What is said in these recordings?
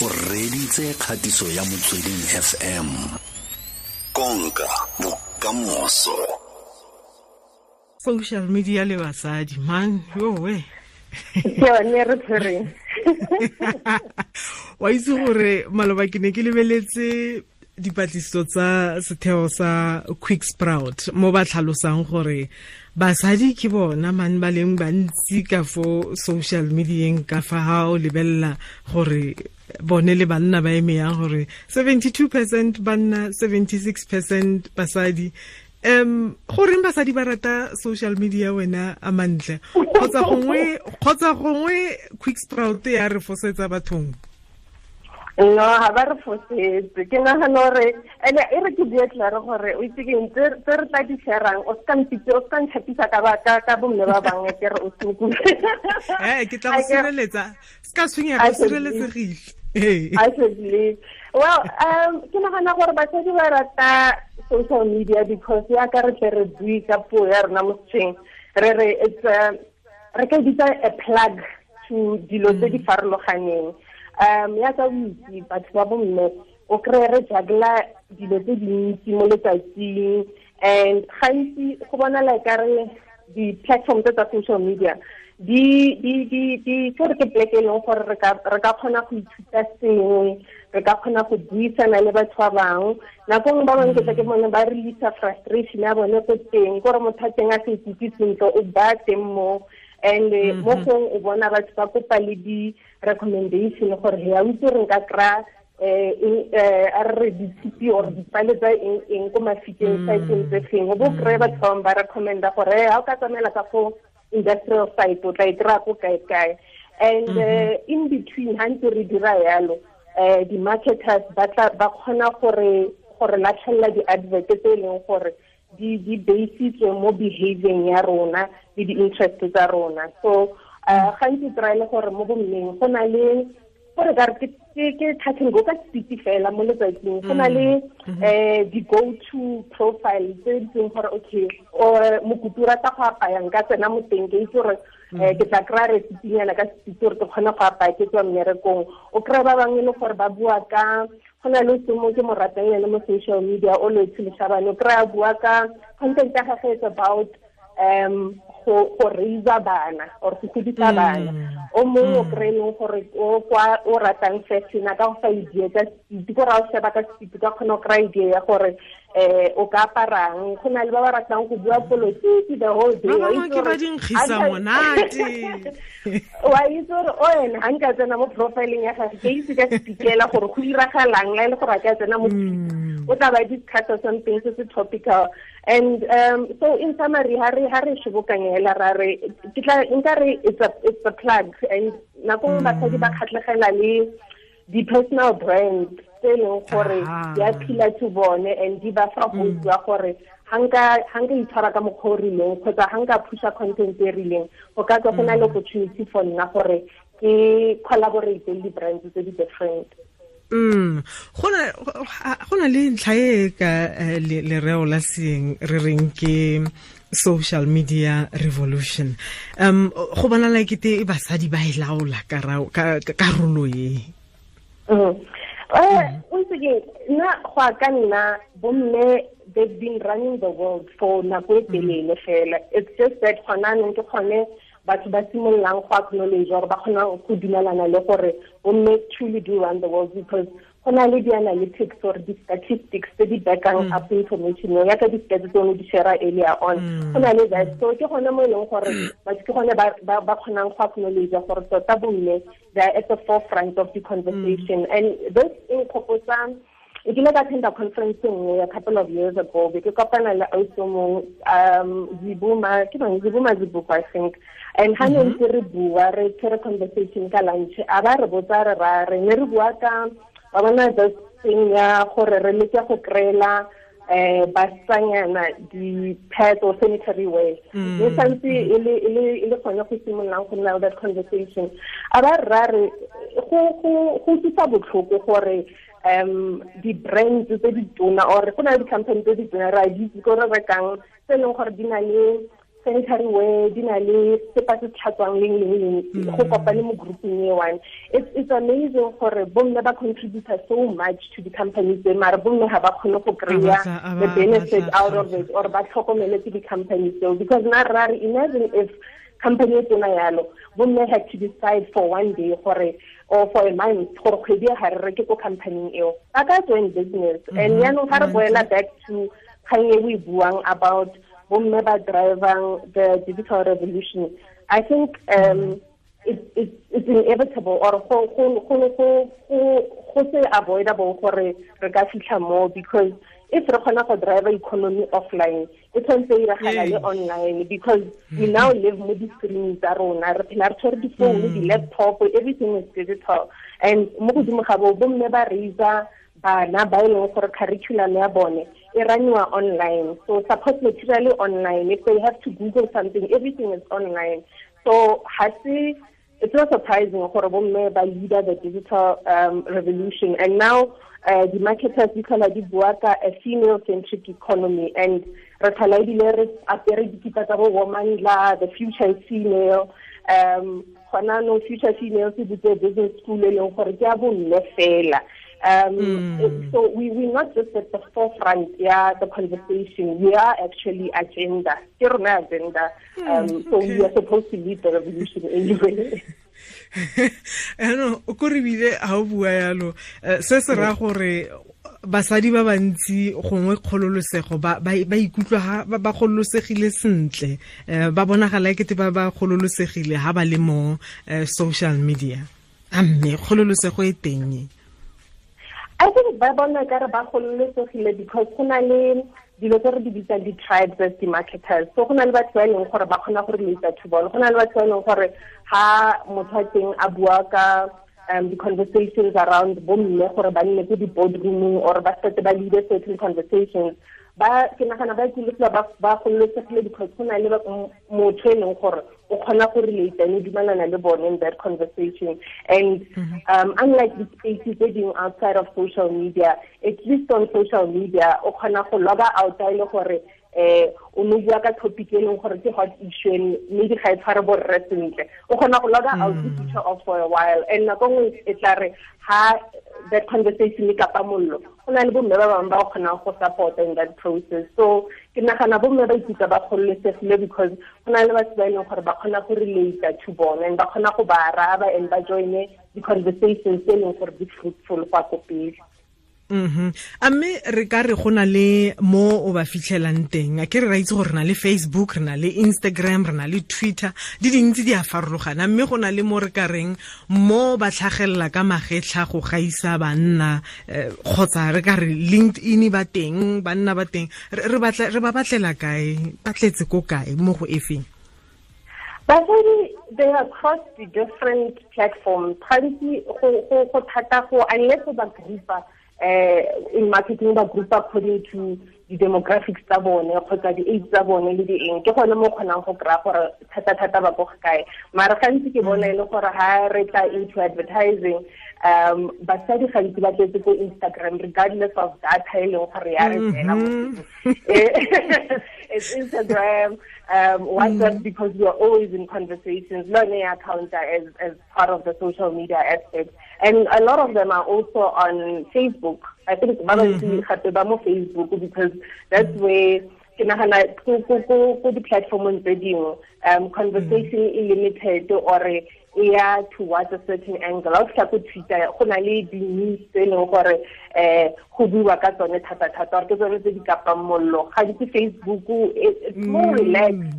o reditse kgatiso ya motsweding fm konka bokamoso. Social media le basadi man yowe yone re tshwereng. Wa itse gore maloba ke ne ke lebeletse dipatlisiso tsa setheo sa quick sprout mo ba tlhalosang gore basadi ke bona man ba leng bantsi ka fo social mediaeng ka fa ga o lebelela gore bone le banna ba eme yang gore 72 percent banna 76 percent basadi. Um goreng basadi ba rata social media wena a mantle? Kgotsa gongwe quick sprout ya re fosetsa bathong no ga ba re fosetse. Ke nagana gore ene e re ke bue tlare gore o itse keng tse re tla di sharang o mpitse o ntšhapisa ka bomme ba bangwe ke re o ke tla go sireletsa. Se ka tshwenyega go sireletsegile. Absolutely well um ke nagana gore basadi ba rata social media because ya ka re tle re bue ka puo ya rona mo setšheng re re it's re ka bitsa a plug to dilo tse di farologaneng um ya ka boitse batho ba bomme o kry re jagla dilo tse dintsi mo letsatsing. And gantsi go bonala re di-platform tse tsa social media di di di di ke re pleke e leng gore re ka kgona go ithuta sengwe re ka kgona go buisana le batho ba bangwe. Nako ngwe ba bangwe ke ke bone ba frustration ya bone ko teng motho a teng a sa ikutlwe sentle o ba teng and mo gong o bona batho ba kopa le di-recommendation gore he a itse re nka kry-a a re re ditshipi or dipale tsa eng ko mafikeng siteng tse feng? O bo kry-e batho ba bangwe ba recommenda gore ga o ka tsamaela ka fo industrial site o tla e kry-a ko kae-kae and in between ga ntse re dira yalo um di-marketers ba kgona gore gore latlhelela di-advert tse e leng gore di di basitswe mo behavior ya rona le di-interest tsa rona. So um gantsi kry le gore mo bommeng go na le gore ka re ke touch and go ka speed fela mo letsatsing. Go na le um di-go to profile tse di tseng gore okay mokopi o rata go apayang ka tsena mo teng ke itse gore um ke tla kry-a recipinyana ka speed gore ke kgone go apaya ke tswa mmerekong. O kry ba bangwe le gore ba bua ka go na le se mo ke mo ratang ene mo social media o lo itsheleshabane o kry-a bua ka content ya gage is about um go raisa bana or go godisa bana. O mongwe o kry leng gore o ratang fashion a ka go fa idea ka speed kore a o sheba ka speed ka kgona go kry idea ya gore um o ka aparang. Go na le ba ba ratang go bua polotiki the whole day. Wa itse gore o ene ga nka tsena mo profileng ya gage ke itse ka speakela gore go iragalang la e le gore a ka tsena mo o tla ba discussa something se se topical and um, so in summary ha re ha re shebokanyela ra re nka re it's a it's a plug. And nako ngwe basadi ba mm. kgatlhegela le di-personal brand tse leng gore ah. di appeala to bone and di ba fa mm. hope ya gore hanka hanka itshwara ka mokgwa o rileng kgotsa hanka phusha content e rileng go ka tswa go na le mm. opportunity for nna gore ke collaborate le di-brands tse di-different mm. Go na le ntlha e ka lereo la seeng re reng ke social media revolution. Um go bonala kete e basadi ba e laola karolo e. Once again nna go a ka nna bomme they've been running the world for nako e telele fela. It's just that gona neng ke kgone batho ba simololang go acknowledge gore ba kgona go dumelana le gore bomme truly do run the world because go na le di-analytics or di-statistics tse di backang mm. up information ya ka di-stats tse di share earlier on. Mm. Go na le that. So ke gone mo e leng gore mm. batho ke gone ba kgonang go acknowledge gore tota bomme they are at the forefront of the conversation. And this incorporates um, ke ile ka attenda conference nngwe a couple of years ago be ke kopana le ausi mong um zibuma ke bang zibuma zibuko i think. And ha ne ntse re bua re conversation ka lunch a ba re botsa re ra re ne re bua ka ba bona this thing ya gore re leke go kry-ela um basanyana di-pads or sanitary wear mme santse e le gone go simololang go nna that conversation. A ba rra re go utlwisa botlhoko gore um di-brands tse di tona or go na le di-company tse di tona re a ditse ko re rekang tse e leng gore di na le sanitary wear di na le sepa se tlhatswang leng leng leng Mm. go kopane mo grouping e one. It's, it's amazing gore bomme ba contributor so much to the companies tse mare bomme ga ba kgone go kry-a the benefit out of it or ba tlhokomele ke di-company tseo. Because na rare imagine if company e tsona yalo bomme had to decide for one day gore or for a month gore kgwedi ya ga re reke ko company eo. Ba ka join business. Mm-hmm. And yaanong ga re mm-hmm. boela back to kgang e o e buang about bomme ba drivang the digital revolution. I think um mm-hmm. it, it, it's inevitable or go se avoidable gore re ka fitlha mo because if re kgona go drive economy offline e tshwanetse e iragala le mm. online because we mm. now live mo di-screen tsa rona. Re phela re tshwere di-phone mm. di-laptop everything is digital. And mo godimo ga bo bomme ba raisa bana ba e leng gore curriculum ya bone e raniwa online. So support material online if they have to google something everything is online. So ha se it's not surprising gore bomme ba leader the digital um, revolution. And now uh, the marketers di tlhola di bua a female centric economy. And re tlhola ebile re apere dikipa tsa bo the future is female. Um gona no future female se butse business school e leng gore ke um it- so we we're not just at the forefront yeah the conversation. We are actually agenda. Rona agenda. Um so we are supposed to lead the revolution anyway. Ano ko re bile ga o bua yalo. Eh, se se raya gore basadi ba bantsi gongwe kgololosego ba ikutlwa ba ba gololosegile sentle. Eh, ba bonagala ekete ba ba gololosegile ha ba le mo eh, social media. A mme kgololosego e teng. e. I think ba bona ka re ba gololosegile because go na le dilo tse re di bitsang di-tribes as di-marketers. So go na le batho ba e leng gore ba kgona go relata to bone go na le batho ba e leng gore ha motho a teng a bua ka um, di-conversations around bomme gore ba nne ko di-boardrooming or ba setse ba lead certain conversations. Ke nagana ba ikutlwa ba gololosegile because go na le motho e leng gore o kgona go relate and o dumelana le bone in that conversation. And um, unlike the spaces tse dingwe outside of social media at least on social media o kgona go loga out a e le gore eh o no bua ka topic e leng gore ke hot issue and maybe ga e tshware borre sentle. O kgona go out the off for a while and nako nngwe e tla re ha that conversation e kapa mollo go na le bomme ba bangwe ba kgonang go support in that process. So ke nagana bomme ba ba gololesegile because go na le batho ba e leng gore ba kgona go to and ba kgona go ba araba and ba joine di-conversations tse e leng gore di fruitful go ko pele mhm a mme re ka re go na le mo o ba fitlhelang teng. A ke re ra itse gore re na le facebook re na le instagram re na le twitter. Di dintsi di a farologana. Mme go na le mo re ka reng mo ba tlhagelela ka magetla go gaisa banna eh, kgotsa re ka re linkedin ba teng banna ba teng. Re ba batlela kae? Ba tletse ko kae? Mo go efeng? Basadi they are across the different platforms. Gantsi go thata go unless o ba groupa uh, in marketing ba group according to the demographics tsa bone kgotsa di-age tsa bone le di-eng. Ke gone mo kgonang go kry-a gore thata-thata ba ko kae mare gantsi ke bona e le gore ga re tla into advertising um basadi gantsi ba tletse ko instagram regardless of data e leng gore ya re tsena it's Instagram, um, WhatsApp because we are always in conversations, learning account as, as part of the social media aspect. And a lot of them are also on Facebook. I think ba bantsi gape ba mo Facebook because that's where ke nagana ko di-platformong tse dingwe um conversation e limited or e ya towards a certain angle. Ga o fitlha ko twitter go na le di-news tse e leng gore um go buiwa ka tsone thata-thata. Gore ke tsone tse di kapang mollo. Gantsi facebook it's more relaxed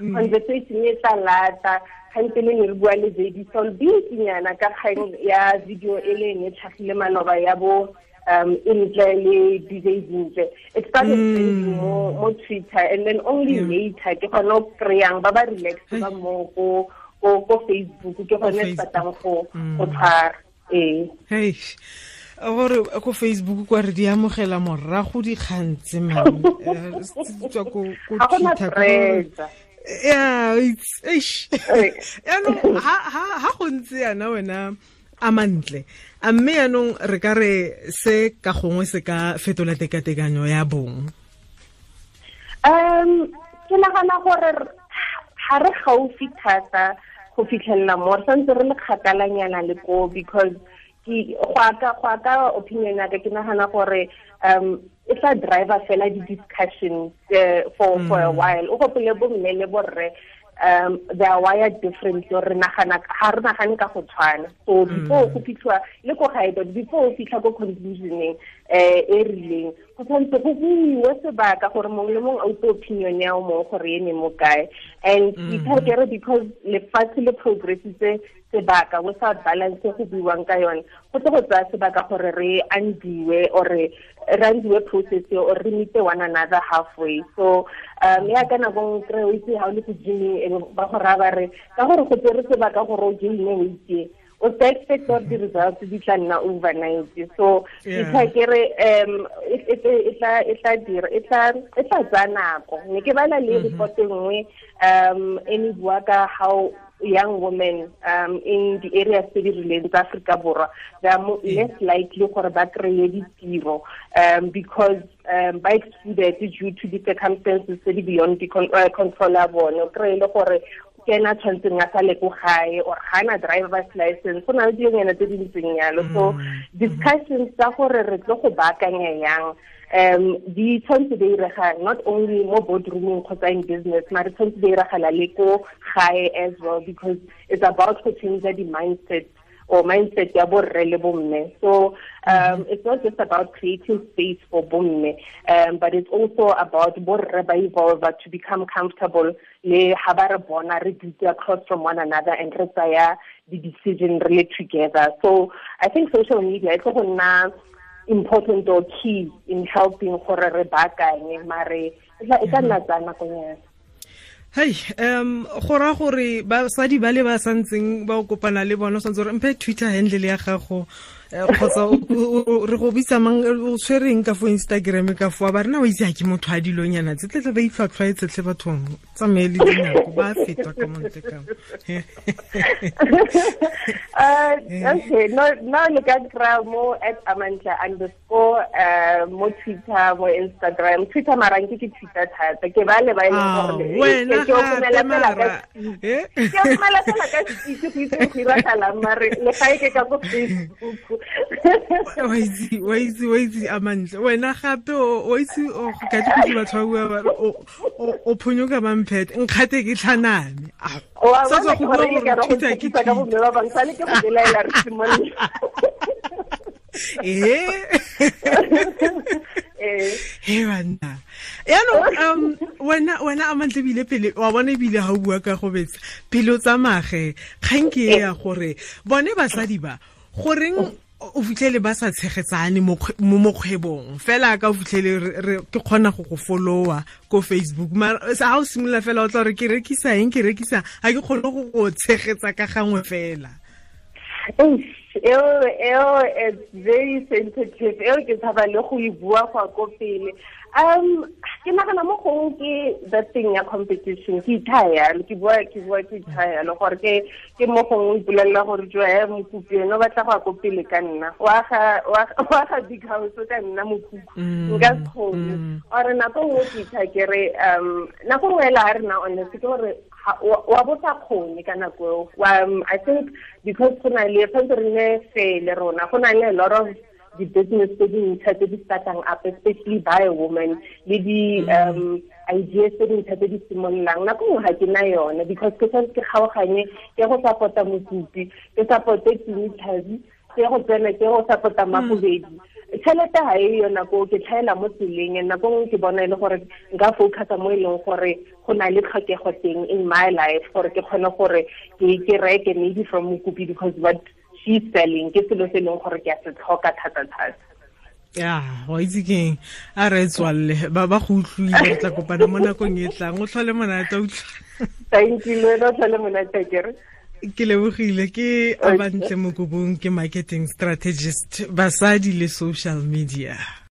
um conversation e tla lata. Gantse le ne re bua le jedi solbikinyana ka kgang ya video e le ene tlhagile maloba ya bo um intle le dj dintle. It started trending mo mo twitter and then only later ke gone o kry-ang ba ba relax ba mo ko ko ko facebook ke gone se Facebook. batlang go go tshwara ee. Hei gore ko facebook kwa re di amogela morago dikgantse man. Eh, se tswa ko Twitter, Eh. yaanong ha ha- ha go ntse yana wena a mantle. A mme yaanong re ka re se ka gongwe se ka fetola tekatekanyo ya bong. Um ke ke nagana gore ga re gaufi thata go fitlhelela mo re santse re le kgakalanyana le ko because go go opinion ya ka ke nagana gore um e tla driver fela di-discussions uh, for for a while. O gopole bomme le borre um they are wired differently re nagana ga re nagane ka go tshwana. So before go fitlhiwa le ko gae but before o fitlha ko conclusioneng um e rileng go tshwanetse go buiwe sebaka gore mongwe le mongwe a utse opinion ya o mongwe gore e ne mo kae. And ithakere because lefatshe le progressitse sebaka without balance go buiwang ka yone. Go tle go tsaya sebaka gore re andiwe or re undiwe process or re meet one another halfway. So um ya ka nako kry o itse ga o le go gyming ba go raya ba re ka gore go tsere sebaka gore o gymme o itse o sa expect gore di-results di tla nna overnight so ditha kere um e tla tsaya nako. Ne ke bala le report e nngwe um e ne bua ka how young women um in the areas tse di rileng tsa aforika borwa they are more, less likely gore ba kry-e ditiro um because um ba excluded due to the circumstances tse di beyond the uh, control ya bone. O kry-e le gore ke ena tshwanetseng a sale ko gae or ga na driver's license go na le dionyana tse di ntseng yalo so discussions tsa gore re tlo go baakanya yang um di tshwanetse di irega not only mo boardrooming kgotsa in business mare tshwanetse di iragala le ko gae as well because it's about go change the mindset or mindset ya borre le bomme. So um it's not just about creating space for bomme um but it's also about borre ba evolve to become comfortable le ha ba re bona re dutse across from one another and re tsaya the decision really together. So i think social media e tlo go nna important or key in helping gore re baakanye mare e ka nna tsa nakonyana hei um go raya gore basadi ba le ba santseng ba o kopana le bona o santse gore mphe twitter handle ya gago kgotsa re go bitsa mang o tshwereng ka fo instagram ka fo? Ba rena o itse ga ke motho a dilonyana. Tse tletle ba itlhwatlhwaetsetlhe bathong tsamaye le dinako ba fetwa ka monte kamo okay no no le ka kry mo at amantla underscore um mo twitter mo instagram. Twitter marang ke ke twitter thata. Ke ba le ba e wena ke okomela fela ka speech. Go itse go iragalang mare le ga e ke ka ko facebook wa itse wa itse a mantle wena gape wa itse o ka di go batho ba bua o phonyoka mamphete nkgate ke tlhanane sa tswa go bua gore thuta ke ka bo ba bang sale ke go delaela re simolola he banna. Yaanong um wena wena a mantle ebile pele wa bona ebile ga o bua ka go betsa. Pele o tsamage kgang ke e ya gore bone basadi ba goreng o fitlhele ba sa tshegetsane mo mokgwebong. Fela ka o fitlhele ke kgona go go followa ko facebook. Ga o simolola fela o tla gore ke rekisa eng ke rekisa ga ke kgone go go tshegetsa ka gangwe fela eo eo it's very sensitive eo ke tshaba le go e bua go ko pele. Um ke nagana mo gongwe ke that thing ya competition ke ithaya ke bua ke bua ke ithaya le gore ke ke mo gongwe ipolelela gore jo e mokopi ene o batla go ya ko pele ka nna. Wa ga big house ka nna mokuku nka se kgone. ore nako nngwe ke itha ke re um nako nngwe ela ga re na honest ke gore wa bo sa kgone ka nako eo. I think because go na le tshwanetse re nne fair le rona. Go na le a lot of di-business tse dintšha tse di startang up especially by a woman le di-um ideas tse dintšha tse di simololang. Nako nngwe ga ke na yone because ke tshwanetse ke kgaoganye ke go support-a mokopi ke support-e tinitlhabi ke go tsena ke go support-a hmm. makobedi tšhelete ga e yo nako ke tlhaela mo tseleng nako nngwe ke bona e le gore nka focusa mo e leng gore go na le tlhokego teng in my life gore ke kgone gore ke reke maybe from mokopi because what she's selling ke selo se leng gore ke a se tlhoka thata-thata. Ya wa itse keng a re tswalle ba ba go utlwile tla kopana mo nakong e tlang. O tlhole monate utlwa thank you le wena o tlhole monate kere ke lebogile ke Amantle Mokubung ke marketing strategist basadi le social media